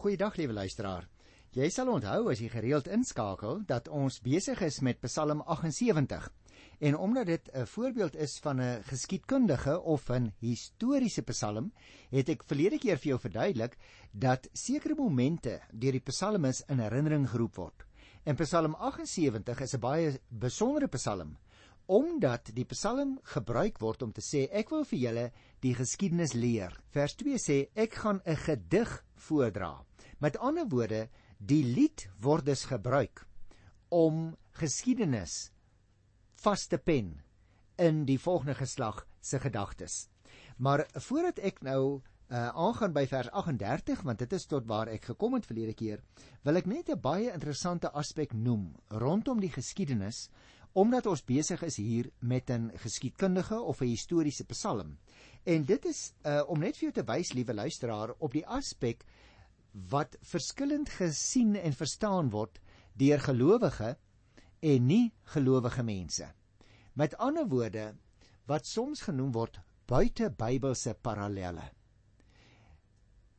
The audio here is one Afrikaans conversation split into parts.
Goeiedag liewe luisteraar. Jy sal onthou as jy gereeld inskakel dat ons besig is met Psalm 78. En omdat dit 'n voorbeeld is van 'n geskiedkundige of 'n historiese Psalm, het ek verlede keer vir jou verduidelik dat sekere momente deur die psalmis in herinnering geroep word. En Psalm 78 is 'n baie besondere Psalm omdat die Psalm gebruik word om te sê ek wil vir julle die geskiedenis leer. Vers 2 sê ek gaan 'n gedig voordra. Met ander woorde, die lied word dus gebruik om geskiedenis vas te pen in die volgende geslag se gedagtes. Maar voordat ek nou uh, aangaan by vers 38 want dit is tot waar ek gekom het verlede keer, wil ek net 'n baie interessante aspek noem rondom die geskiedenis omdat ons besig is hier met 'n geskiedkundige of 'n historiese psalm. En dit is uh, om net vir jou te wys, liewe luisteraar, op die aspek wat verskillend gesien en verstaan word deur gelowige en nie gelowige mense. Met ander woorde wat soms genoem word buite Bybelse parallelle.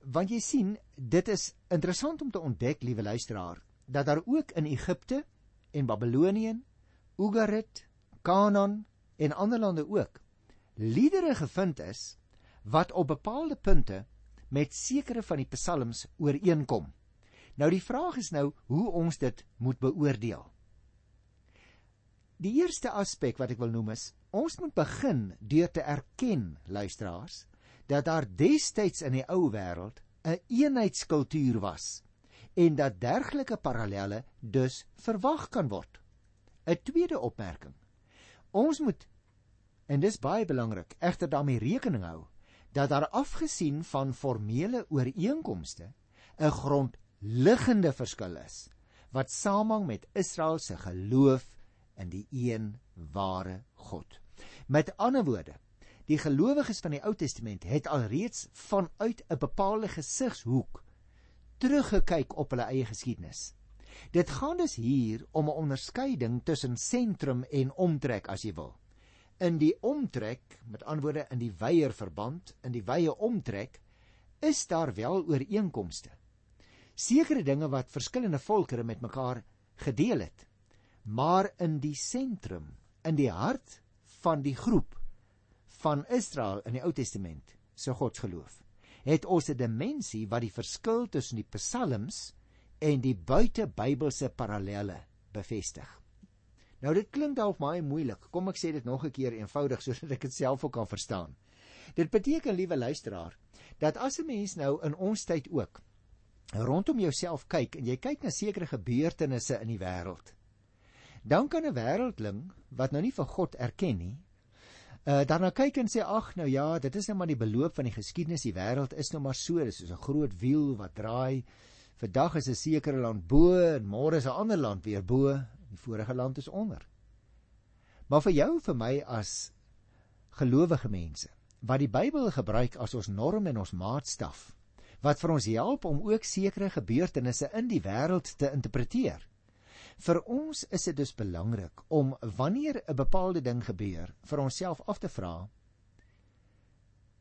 Want jy sien, dit is interessant om te ontdek, liewe luisteraar, dat daar ook in Egipte en Babilonië, Ugarit, Kanaan en ander lande ook liedere gevind is wat op bepaalde punte met sekere van die psalms ooreenkom. Nou die vraag is nou hoe ons dit moet beoordeel. Die eerste aspek wat ek wil noem is ons moet begin deur te erken luisteraars dat daar destyds in die ou wêreld 'n een eenheidskultuur was en dat dergelike parallelle dus verwag kan word. 'n Tweede opmerking. Ons moet en dis baie belangrik egter daarmee rekening hou dat daar afgesien van formele ooreenkomste 'n grondliggende verskil is wat samehang met Israel se geloof in die een ware God. Met ander woorde, die gelowiges van die Ou Testament het alreeds vanuit 'n bepaalde gesigshoek teruggekyk op hulle eie geskiedenis. Dit gaan dus hier om 'n onderskeiding tussen sentrum en omtrek as jy wil in die omtrek, met antwoorde in die wyeer verband, in die wye omtrek, is daar wel ooreenkomste. Sekere dinge wat verskillende volkere met mekaar gedeel het. Maar in die sentrum, in die hart van die groep van Israel in die Ou Testament, se godsgeloof, het ons 'n dimensie wat die verskil tussen die psalms en die buitebybelse parallelle bevestig. Nou dit klink dalk baie moeilik. Kom ek sê dit nog 'n keer eenvoudig sodat ek dit self ook kan verstaan. Dit beteken, liewe luisteraar, dat as 'n mens nou in ons tyd ook rondom jouself kyk en jy kyk na sekere gebeurtenisse in die wêreld, dan kan 'n wêreldling wat nou nie vir God erken nie, uh daarna kyk en sê ag nou ja, dit is net nou maar die beloop van die geskiedenis, die wêreld is nou maar so, dit is soos 'n groot wiel wat draai. Vandag is 'n sekere land bo en môre is 'n ander land weer bo Die vorige land is onder. Maar vir jou vir my as gelowige mense wat die Bybel gebruik as ons norm en ons maatstaf wat vir ons help om ook sekere gebeurtenisse in die wêreld te interpreteer. Vir ons is dit dus belangrik om wanneer 'n bepaalde ding gebeur, vir onsself af te vra: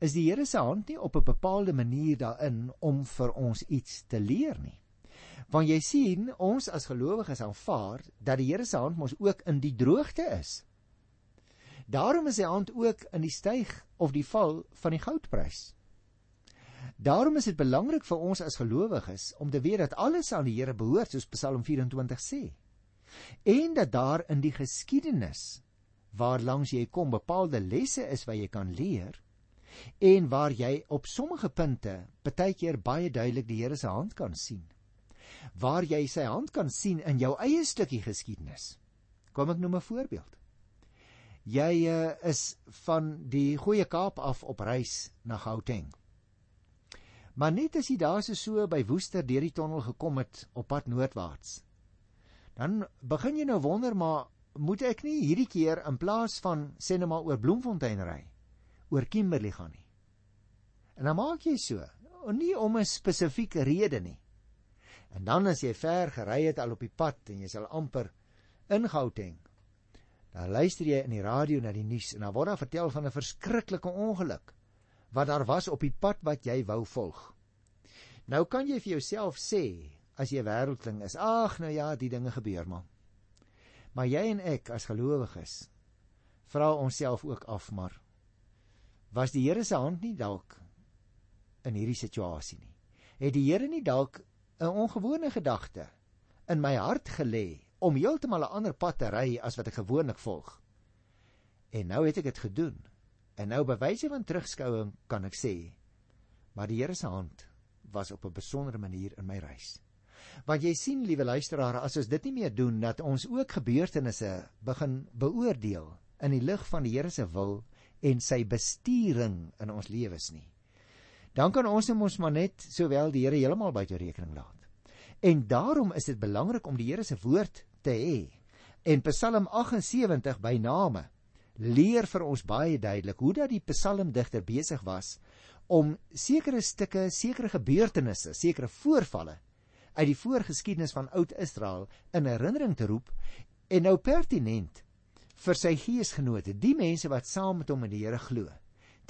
Is die Here se hand nie op 'n bepaalde manier daarin om vir ons iets te leer nie? Want jy sien, ons as gelowiges aanvaar dat die Here se hand mos ook in die droogte is. Daarom is sy hand ook in die styg of die val van die goudprys. Daarom is dit belangrik vir ons as gelowiges om te weet dat alles aan die Here behoort, soos Psalm 24 sê. En dat daar in die geskiedenis waar langs jy kom bepaalde lesse is wat jy kan leer en waar jy op sommige punte baie keer baie duidelik die Here se hand kan sien waar jy sy hand kan sien in jou eie stukkie geskiedenis. Kom ek noem 'n voorbeeld. Jy uh, is van die Goeie Kaap af op reis na Gauteng. Maar net as jy daar so by Woester deur die tonnel gekom het op pad noordwaarts. Dan begin jy nou wonder maar moet ek nie hierdie keer in plaas van sê net maar oor Bloemfontein ry, oor Kimberley gaan nie. En dan maak jy so, nie om 'n spesifieke rede nie. En dan as jy ver gery het al op die pad en jy sal amper in Gauteng. Dan luister jy in die radio na die nuus en dan word daar vertel van 'n verskriklike ongeluk wat daar was op die pad wat jy wou volg. Nou kan jy vir jouself sê as jy wêreldling is, ag nou ja, die dinge gebeur maar. Maar jy en ek as gelowiges vra onsself ook af maar was die Here se hand nie dalk in hierdie situasie nie? Het die Here nie dalk 'n ongewone gedagte in my hart gelê om heeltemal 'n ander pad te ry as wat ek gewoonlik volg? En nou het ek dit gedoen. En nou bewyse van terugskouing kan ek sê, maar die Here se hand was op 'n besondere manier in my reis. Want jy sien, liewe luisteraar, as ons dit nie meer doen dat ons ook gebeurtenisse begin beoordeel in die lig van die Here se wil en sy bestuuring in ons lewens nie. Dan kan ons ons maar net sowel die Here heeltemal buite rekening laat. En daarom is dit belangrik om die Here se woord te hê. En Psalm 78 by name leer vir ons baie duidelik hoe dat die psalmdigter besig was om sekere stukke, sekere gebeurtenisse, sekere voorvalle uit die voorgeskiedenis van Oud-Israel in herinnering te roep en nou pertinent vir sy geesgenote, die mense wat saam met hom in die Here glo,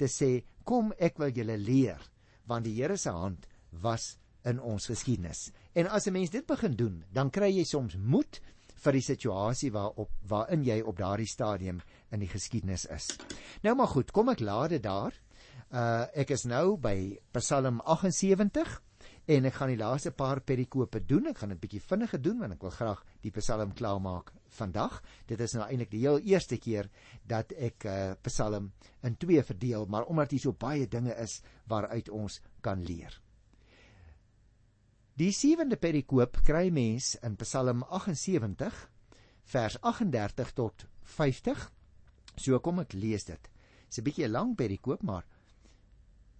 te sê, "Kom, ek wil julle leer, want die Here se hand was in ons geskiedenis." En as 'n mens dit begin doen, dan kry jy soms moed vir die situasie waarop waarin jy op daardie stadium in die geskiedenis is. Nou maar goed, kom ek laat dit daar. Uh ek is nou by Psalm 78 en ek gaan die laaste paar perikope doen. Ek gaan dit bietjie vinniger doen want ek wil graag die Psalm klaarmaak vandag. Dit is nou eintlik die heel eerste keer dat ek uh Psalm in twee verdeel, maar omdat hier so baie dinge is waaruit ons kan leer. Die sewende perikoop kry mens in Psalm 78 vers 38 tot 50. So kom ek lees dit. Dit's 'n bietjie 'n lang perikoop, maar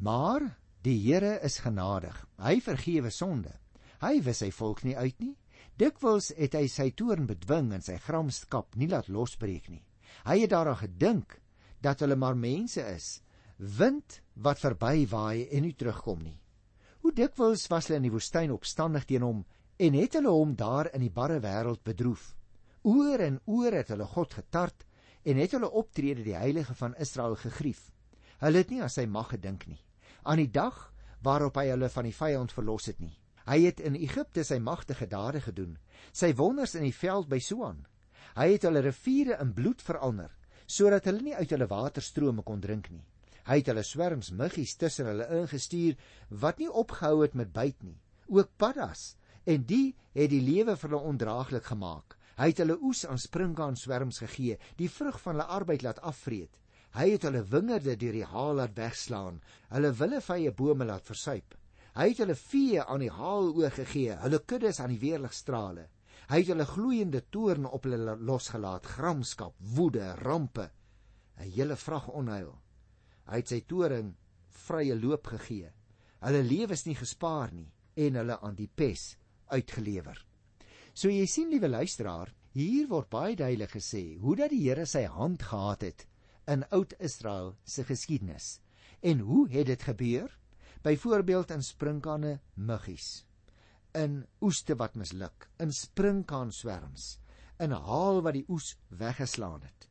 Maar die Here is genadig. Hy vergewe sonde. Hy wis sy volk nie uit nie. Dikwels het hy sy toorn bedwing en sy gramskap nie laat losbreek nie. Hy het daaraan gedink dat hulle maar mense is, wind wat verby waai en nie terugkom nie. Hoe dikwels was hulle in die woestyn opstandig teen hom en het hulle hom daar in die barre wêreld bedroef. Oor en oor het hulle God getart en het hulle optrede die heilige van Israel gegrief. Hulle het nie aan sy mag gedink nie aan die dag waarop hy hulle van die vyand verlos het nie. Hy het in Egipte sy magtige dade gedoen, sy wonders in die veld by Soan. Hy het hulle riviere in bloed verander, sodat hulle nie uit hulle waterstrome kon drink nie. Hy het hulle swerms muggies tussen hulle ingestuur wat nie opgehou het met byt nie, ook paddas, en die het die lewe vir hulle ondraaglik gemaak. Hy het hulle oes aan springkaan swerms gegee, die vrug van hulle arbeid laat afvreet. Hy het hulle wingerde deur die haal laat wegslaan, hulle willevye bome laat versuip. Hy het hulle vee aan die haal oorgegee, hulle kuddes aan die weerligstrale. Hy het hulle gloeiende toorn op hulle losgelaat, gramskap, woede, rampe, 'n hele vrag onheil. Hy het sy toring vrye loop gegee. Hulle lewens nie gespaar nie en hulle aan die pes uitgelewer. So jy sien liewe luisteraar, hier word baie duidelik gesê hoe dat die Here sy hand gehad het in Oud-Israel se geskiedenis. En hoe het dit gebeur? Byvoorbeeld in sprinkane muggies, in oeste wat misluk, in sprinkaan swerms, in haal wat die oes weggeslaan het.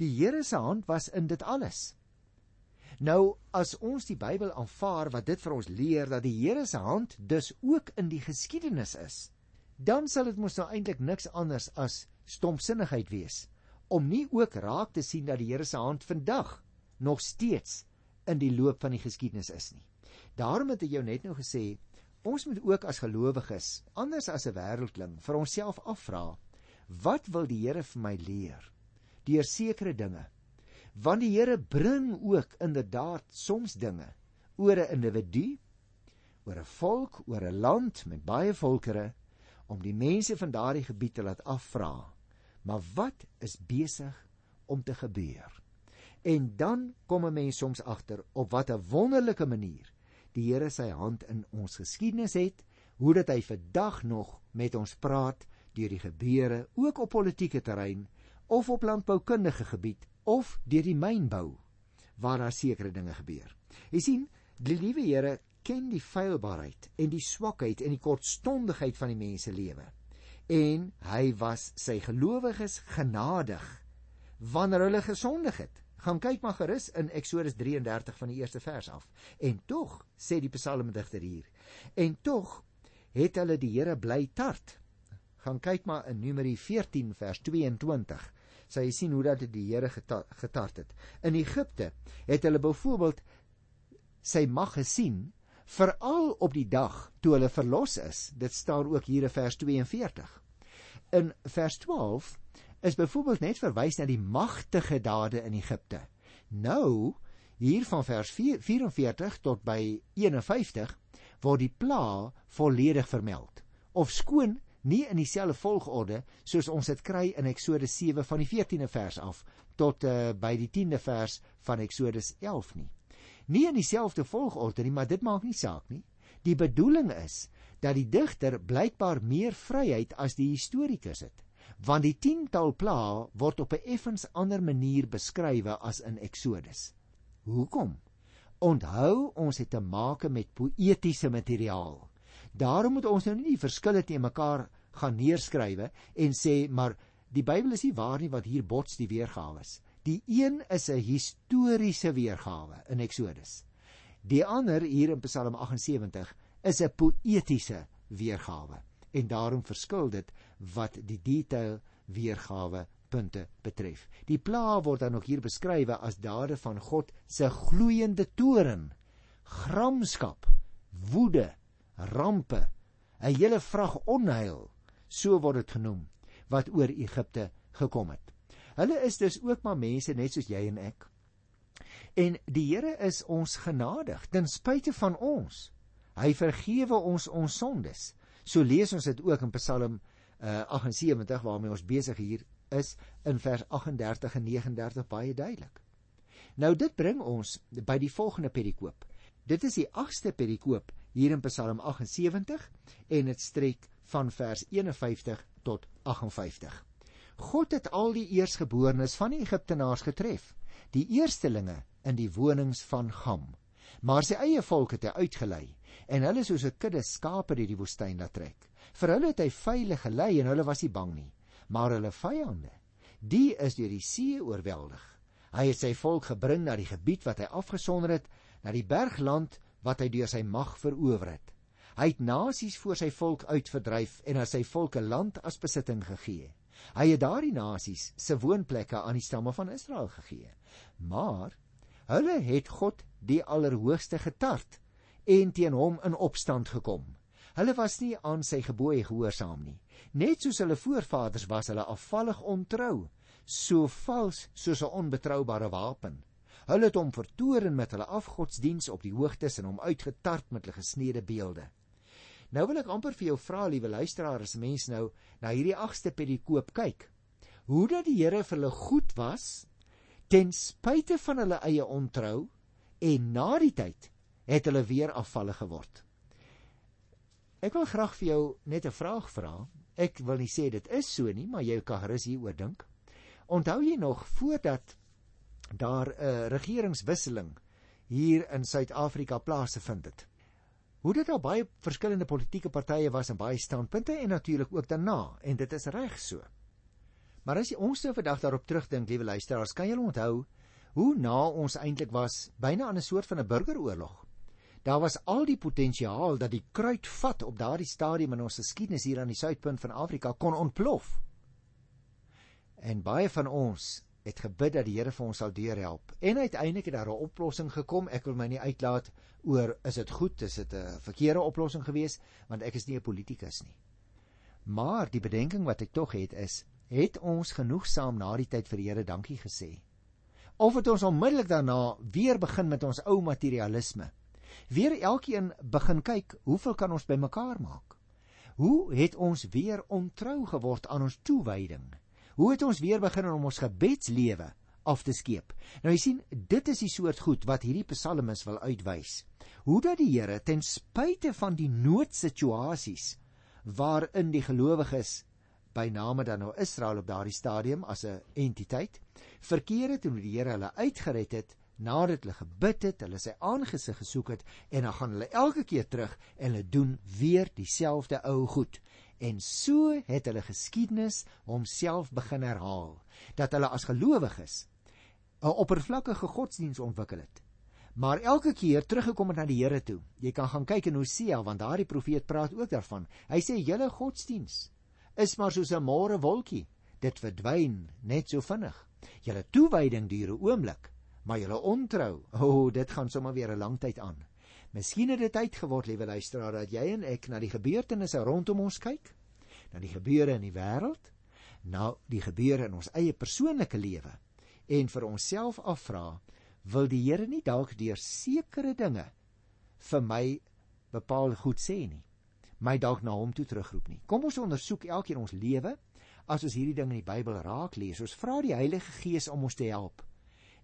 Die Here se hand was in dit alles. Nou as ons die Bybel aanvaar wat dit vir ons leer dat die Here se hand dus ook in die geskiedenis is, dan sal dit mos nou eintlik niks anders as stompsinnigheid wees om nie ook raak te sien dat die Here se hand vandag nog steeds in die loop van die geskiedenis is nie. Daarom het ek jou net nou gesê, ons moet ook as gelowiges, anders as 'n wêreldling, vir onsself afvra, wat wil die Here vir my leer deur sekere dinge? Want die Here bring ook inderdaad soms dinge oor 'n individu, oor 'n volk, oor 'n land met baie volkere om die mense van daardie gebied te laat afvra Maar wat is besig om te gebeur? En dan kom 'n mens soms agter op wat 'n wonderlike manier die Here sy hand in ons geskiedenis het, hoe dat hy vandag nog met ons praat deur die gebeure, ook op politieke terrein of op landboukundige gebied of deur die mynbou waar daar sekere dinge gebeur. Jy sien, die liewe Here ken die feilbaarheid en die swakheid en die kortstondigheid van die mens se lewe en hy was sy gelowiges genadig wanneer hulle gesondig het. Gaan kyk maar gerus in Eksodus 33 van die eerste vers af. En tog sê die psalmdigter hier, En tog het hulle die Here bly tart. Gaan kyk maar in Numeri 14 vers 22. Sy sien hoe dat die Here getart het. In Egipte het hulle byvoorbeeld sy mag gesien veral op die dag toe hulle verlos is. Dit staan ook hier in vers 42. In vers 12 is byvoorbeeld net verwys na die magtige dade in Egipte. Nou hier van vers 4, 44 tot by 51 word die pla volledig vermeld. Of skoon nie in dieselfde volgorde soos ons dit kry in Eksodus 7 van die 14de vers af tot uh, by die 10de vers van Eksodus 11 nie. Nie in dieselfde volgorde nie, maar dit maak nie saak nie. Die bedoeling is dat die digter blykbaar meer vryheid as die historikus het, want die tiental pla word op 'n effens ander manier beskrywe as in Eksodus. Hoekom? Onthou, ons het te make met poëtiese materiaal. Daarom moet ons nou nie die verskille te mekaar gaan neerskrywe en sê maar die Bybel is nie waar nie wat hier bots die weergawe is. Die een is 'n historiese weergawe in Eksodus. Die ander hier in Psalm 78 is 'n poëtiese weergawe en daarom verskil dit wat die detail weergawe punte betref. Die pla word dan ook hier beskryf as dade van God se gloeiende toren, gramskap, woede, rampe, 'n hele vrag onheil, so word dit genoem, wat oor Egipte gekom het. Hulle is dus ook maar mense net soos jy en ek. En die Here is ons genadig ten spyte van ons. Hy vergewe ons ons sondes. So lees ons dit ook in Psalm uh, 78 waarmee ons besig hier is in vers 38 en 39 baie duidelik. Nou dit bring ons by die volgende perikoop. Dit is die 8ste perikoop hier in Psalm 78 en dit strek van vers 51 tot 58. God het al die eersgeborenes van die Egiptenaars getref, die eerstelinge in die wonings van Gam. Maar sy eie volk het hy uitgelei en hulle soos 'n kudde skape deur die woestyn laat trek. Vir hulle het hy veilig gelei en hulle was nie bang nie maar hulle vyande, die is deur die see oorweldig. Hy het sy volk gebring na die gebied wat hy afgesonder het, na die bergland wat hy deur sy mag verower het. Hy het nasies voor sy volk uitverdryf en aan sy volke land as besitting gegee. Hy het daardie nasies se woonplekke aan die stamme van Israel gegee. Maar hulle het God die Allerhoogste getart en teen hom in opstand gekom. Hulle was nie aan sy gebooie gehoorsaam nie. Net soos hulle voorvaders was hulle afvallig ontrou, so vals soos 'n onbetroubare wapen. Hulle het hom vertoren met hulle afgodsdiens op die hoogtes en hom uitgetart met hulle gesneede beelde. Nou wil ek amper vir jou vra, liewe luisteraar, as mens nou na hierdie agste pedikoop kyk, hoe dat die Here vir hulle goed was ten spyte van hulle eie ontrou en na die tyd het hulle weer afvallig geword. Ek wil graag vir jou net 'n vraag vra. Ek wil nie sê dit is so nie, maar jy kan gerus hieroor dink. Onthou jy nog voordat daar 'n regeringswisseling hier in Suid-Afrika plaasgevind het? Hoe dit al baie verskillende politieke partye was en baie standpunte en natuurlik ook daarna en dit is reg so. Maar as jy ons nou vandag daarop terugdink, liewe luisteraars, kan julle onthou hoe na ons eintlik was byna aan 'n soort van 'n burgeroorlog? Daar was al die potensiaal dat die kruitvat op daardie stadium in ons geskiedenis hier aan die suidpunt van Afrika kon ontplof. En baie van ons het gebid dat die Here vir ons sal deurhelp. En uiteindelik het daar 'n oplossing gekom. Ek wil my nie uitlaat oor is dit goed, is dit 'n verkeerde oplossing gewees, want ek is nie 'n politikus nie. Maar die bedenking wat ek tog het is, het ons genoegsaam na die tyd vir die Here dankie gesê? Of het ons onmiddellik daarna weer begin met ons ou materialisme? weer elkeen begin kyk, hoeveel kan ons bymekaar maak? Hoe het ons weer ontrou geword aan ons toewyding? Hoe het ons weer begin om ons gebedslewe af te skeep? Nou jy sien, dit is die soort goed wat hierdie psalmis wil uitwys. Hoe dat die Here ten spyte van die noodsituasies waarin die gelowiges by name dan nou Israel op daardie stadium as 'n entiteit verkeer het en hoe die Here hulle uitgered het, nadat hulle gebid het, hulle sy aangesig gesoek het en dan gaan hulle elke keer terug en hulle doen weer dieselfde ou goed. En so het hulle geskiedenis homself begin herhaal dat hulle as gelowiges 'n oppervlakkige godsdiens ontwikkel het. maar elke keer teruggekom het na die Here toe. Jy kan gaan kyk in Hosea want daardie profeet praat ook daarvan. Hy sê julle godsdiens is maar soos 'n môre wolkie. Dit verdwyn net so vinnig. Julle toewyding duur 'n oomblik, maar julle ontrou, o, oh, dit gaan sommer weer 'n lang tyd aan. Miskien het dit tyd geword, liewe luisteraar, dat jy en ek na die gebeurtenisse rondom ons kyk, na die gebeure in die wêreld, na die gebeure in ons eie persoonlike lewe en vir onsself afvra, wil die Here nie dalk deur sekere dinge vir my bepaal goed sê nie my dalk na hom toe terugroep nie. Kom ons ondersoek elkeen ons lewe as ons hierdie ding in die Bybel raak lees. Ons vra die Heilige Gees om ons te help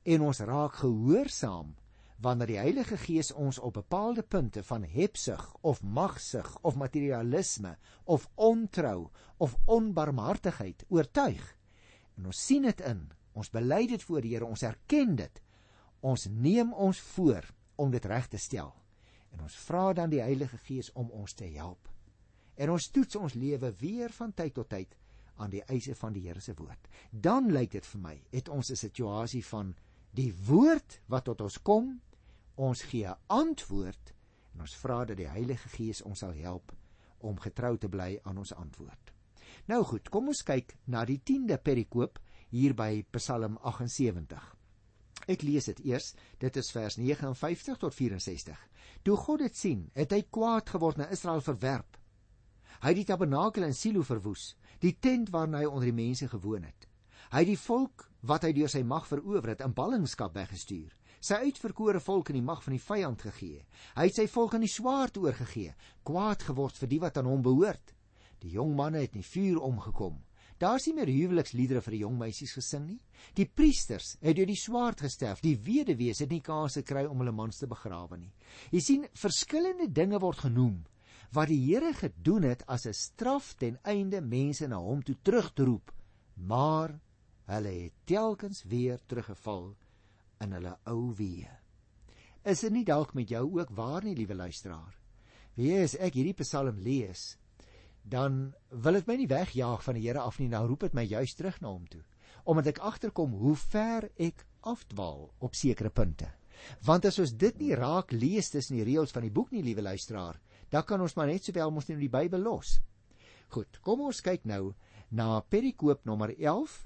en ons raak gehoorsaam wanneer die Heilige Gees ons op bepaalde punte van hebsug of magsug of materialisme of ontrou of onbarmhartigheid oortuig. En ons sien dit in, ons bely dit voor die Here, ons erken dit. Ons neem ons voor om dit reg te stel. En ons vra dan die Heilige Gees om ons te help. En ons toets ons lewe weer van tyd tot tyd aan die eise van die Here se woord. Dan lyk dit vir my, het ons 'n situasie van die woord wat tot ons kom, ons gee antwoord en ons vra dat die Heilige Gees ons sal help om getrou te bly aan ons antwoord. Nou goed, kom ons kyk na die 10de perikoop hier by Psalm 78. Ek lees dit eers. Dit is vers 59 tot 64. Toe God dit sien, het hy kwaad geword na Israel verwerp. Hy het die tabernakel in Silo verwoes, die tent waarin hy onder die mense gewoon het. Hy het die volk wat hy deur sy mag verower het in ballingskap weggestuur. Sy uitverkore volk in die mag van die vyand gegee. Hy het sy volk aan die swaard oorgegee, kwaad geword vir die wat aan hom behoort. Die jong manne het in die vuur omgekom. Daar's nie meer huweliksliedere vir die jong meisies gesing nie. Die priesters het deur die swaard gesterf. Die weduwees het nie kans gekry om hulle mans te begrawe nie. Jy sien, verskillende dinge word genoem wat die Here gedoen het as 'n straf ten einde mense na hom toe terug te roep. Maar hulle het telkens weer teruggeval in hulle ou weë. Is dit nie dalk met jou ook waar nie, liewe luisteraar? Wie is ek hierdie Psalm lees? dan wil dit my nie wegjaag van die Here af nie, dan roep dit my juis terug na hom toe, omdat ek agterkom hoe ver ek afdwaal op sekere punte. Want as ons dit nie raak lees tussen die reëls van die boek nie, liewe luisteraar, dan kan ons maar net sowel mos net die Bybel los. Goed, kom ons kyk nou na perikoop nommer 11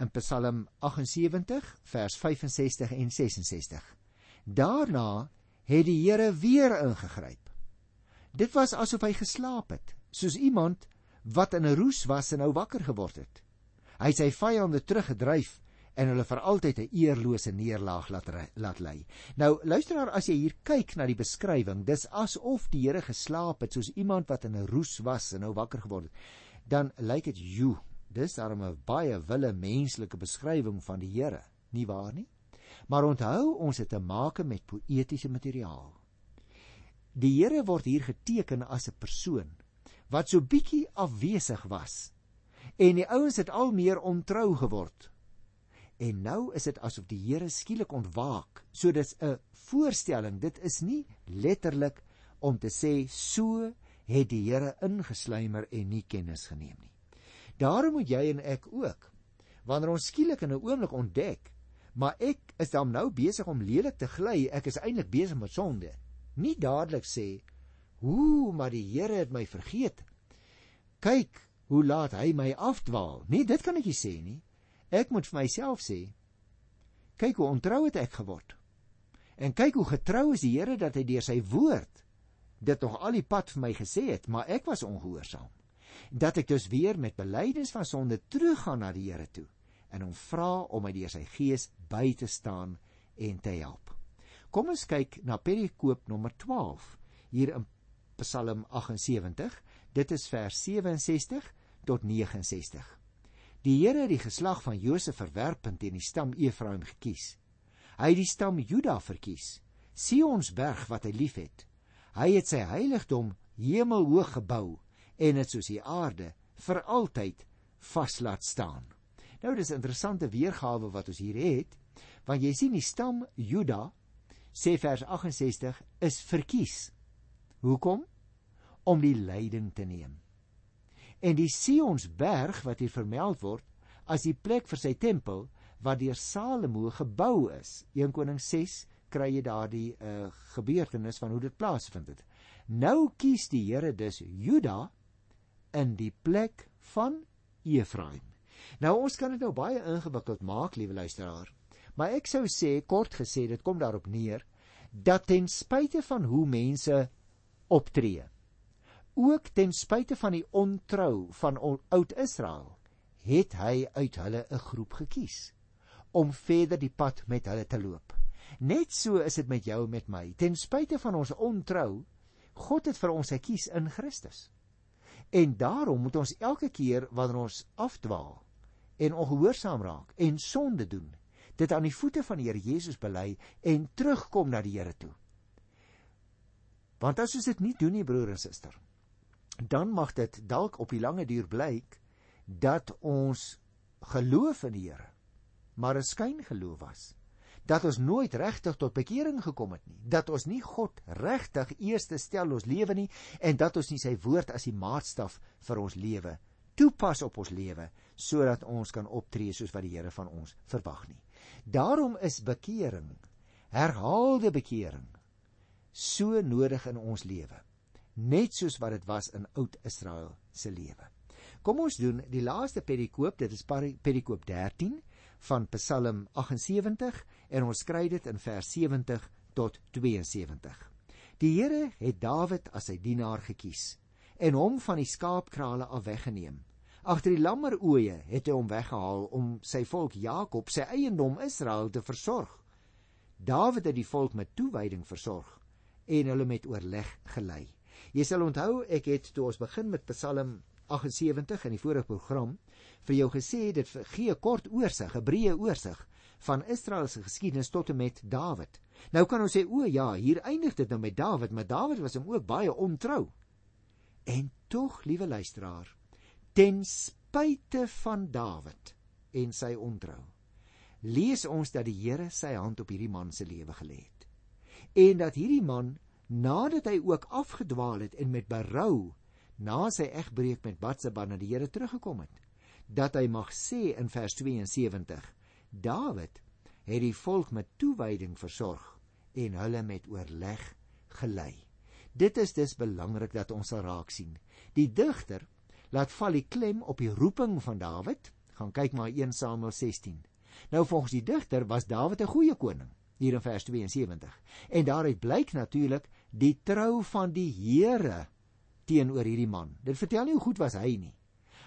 in Psalm 78 vers 65 en 66. Daarna het die Here weer ingegryp. Dit was asof hy geslaap het soos iemand wat in 'n roes was en nou wakker geword het. Hy het sy vyande teruggedryf en hulle vir altyd 'n eerlose neerlaag laat laat lê. Nou luisteraar, as jy hier kyk na die beskrywing, dis asof die Here geslaap het soos iemand wat in 'n roes was en nou wakker geword het. Dan lyk dit jo, dis daarom 'n baie wille menslike beskrywing van die Here, nie waar nie? Maar onthou, ons het te make met poëtiese materiaal. Die Here word hier geteken as 'n persoon wat so bietjie afwesig was. En die ouens het al meer ontrou geword. En nou is dit asof die Here skielik ontwaak. So dis 'n voorstelling. Dit is nie letterlik om te sê so het die Here ingesluimer en nie kennis geneem nie. Daarom moet jy en ek ook wanneer ons skielik in 'n oomblik ontdek, maar ek is dan nou besig om lelik te gly, ek is eintlik besig met sonde. Nie dadelik sê Ooh, maar die Here het my vergeet. Kyk hoe laat hy my afdwaal. Nee, dit kan ek nie sê nie. Ek moet vir myself sê, kyk hoe ontrou het ek geword. En kyk hoe getrou is die Here dat hy deur sy woord dit nog al die pad vir my gesê het, maar ek was ongehoorsaam. Dat ek dus weer met belydenis van sonde teruggaan na die Here toe en hom vra om my deur sy gees by te staan en te help. Kom ons kyk na perikoop nommer 12 hier in Psalm 78. Dit is vers 67 tot 69. Die Here het die geslag van Josef verwerpend en die stam Efraim gekies. Hy het die stam Juda verkies, Sion se berg wat hy liefhet. Hy het sy heiligdom hemelhoog gebou en dit soos die aarde vir altyd vas laat staan. Nou dis 'n interessante weergawe wat ons hier het, want jy sien die stam Juda sê vers 68 is verkies. Hoekom? Om die lyding te neem. En die Sionsberg wat hier vermeld word as die plek vir sy tempel wat deur Salomo gebou is. 1 Konings 6 kry jy daardie uh, gebeurtenis van hoe dit plaasvind het. Nou kies die Here dus Juda in die plek van Efraim. Nou ons kan dit nou baie ingewikkeld maak, liewe luisteraar. Maar ek sou sê kort gesê, dit kom daarop neer dat ten spyte van hoe mense optree, ook ten spyte van die ontrou van oud Israel, het hy uit hulle 'n groep gekies om verder die pad met hulle te loop. Net so is dit met jou en met my. Ten spyte van ons ontrou, God het vir ons gekies in Christus. En daarom moet ons elke keer wanneer ons afdwaal en ongehoorsaam raak en sonde doen, dit aan die voete van die Here Jesus bely en terugkom na die Here toe. Want as ons dit nie doen nie, broer en suster, dan mag dit dalk op die lange duur blyk dat ons geloof in die Here maar 'n skyngeloof was dat ons nooit regtig tot bekering gekom het nie. Dat ons nie God regtig eerste stel ons lewe nie en dat ons nie sy woord as die maatstaf vir ons lewe toepas op ons lewe sodat ons kan optree soos wat die Here van ons verwag nie. Daarom is bekering herhaalde bekering so nodig in ons lewe net soos wat dit was in oud Israel se lewe. Kom ons doen die laaste perikoop, dit is perikoop 13 van Psalm 78 en ons kry dit in vers 70 tot 72. Die Here het Dawid as sy dienaar gekies en hom van die skaapkrale af weggeneem. Agter die lammeroë het hy hom weggehaal om sy volk Jakob, sy eiendom Israel te versorg. Dawid het die volk met toewyding versorg en hulle met oorleg gelei. Jy sal onthou ek het toe ons begin met Psalm 78 in die vorige program vir jou gesê dit gee 'n kort oorsig, 'n breë oorsig van Israel se geskiedenis tot en met Dawid. Nou kan ons sê o ja, hier eindig dit nou met Dawid, maar Dawid was hom ook baie ontrou. En tog, liewe luisteraar, ten spyte van Dawid en sy ontrou, lees ons dat die Here sy hand op hierdie man se lewe gelê het. En dat hierdie man nadat hy ook afgedwaal het en met berou na sy egbreek met Batsheba na die Here teruggekom het dat hy mag sê in vers 72 Dawid het die volk met toewyding versorg en hulle met oorleg gelei. Dit is dus belangrik dat ons sal raak sien. Die digter laat val die klem op die roeping van Dawid. Gaan kyk maar 1 Samuel 16 nou volgens die digter was Dawid 'n goeie koning hier in vers 72. En daaruit blyk natuurlik die trou van die Here teenoor hierdie man. Dit vertel nie hoe goed was hy nie.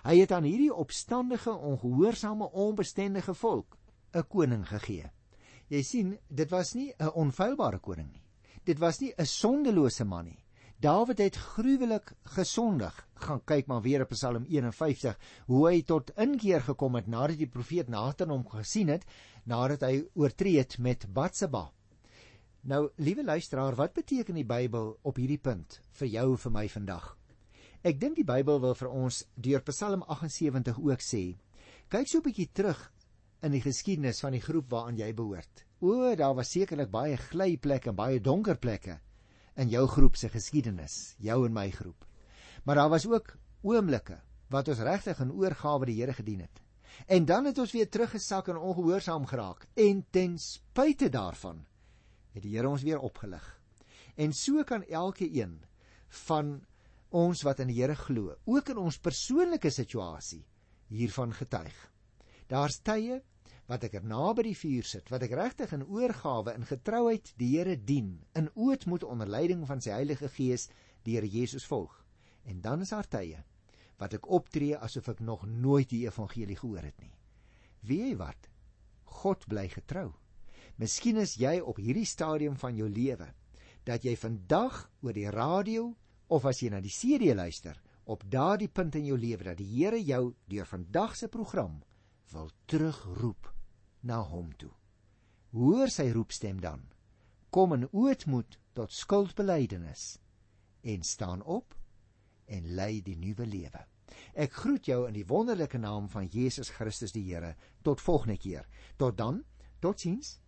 Hy het aan hierdie opstandige, ongehoorsame, onbestendige volk 'n koning gegee. Jy sien, dit was nie 'n onfeilbare koning nie. Dit was nie 'n sondelose man nie. Dawid het gruwelik gesondig. Gaan kyk maar weer op Psalm 51 hoe hy tot inkeer gekom het nadat die profeet Nathan hom gesien het nadat hy oortree het met Batsheba. Nou, liewe luisteraar, wat beteken die Bybel op hierdie punt vir jou en vir my vandag? Ek dink die Bybel wil vir ons deur Psalm 78 ook sê, kyk so 'n bietjie terug in die geskiedenis van die groep waaraan jy behoort. O, daar was sekerlik baie glyplekke en baie donker plekke in jou groep se geskiedenis, jou en my groep. Maar daar was ook oomblikke wat ons regtig in oorgawe die Here gedien het. En dan het ons weer teruggesak en ongehoorsaam geraak en ten spyte daarvan het die Here ons weer opgelig. En so kan elke een van ons wat in die Here glo, ook in ons persoonlike situasie hiervan getuig. Daar's tye wat ek er naby die vuur sit, wat ek regtig in oorgawe en getrouheid die Here dien, in ootmoed onder leiding van sy Heilige Gees die Here Jesus volg. En dan is daar tye wat ek optree asof ek nog nooit die evangelie gehoor het nie. Wie jy wat? God bly getrou. Miskien is jy op hierdie stadium van jou lewe dat jy vandag oor die radio of as jy na die CD luister, op daardie punt in jou lewe dat die Here jou deur vandag se program wil terugroep na hom toe. Hoor sy roepstem dan. Kom in ootmoed tot skuldbelydenis en staan op en lei die nuwe lewe. Ek groet jou in die wonderlike naam van Jesus Christus die Here. Tot volgende keer. Tot dan. Totsiens.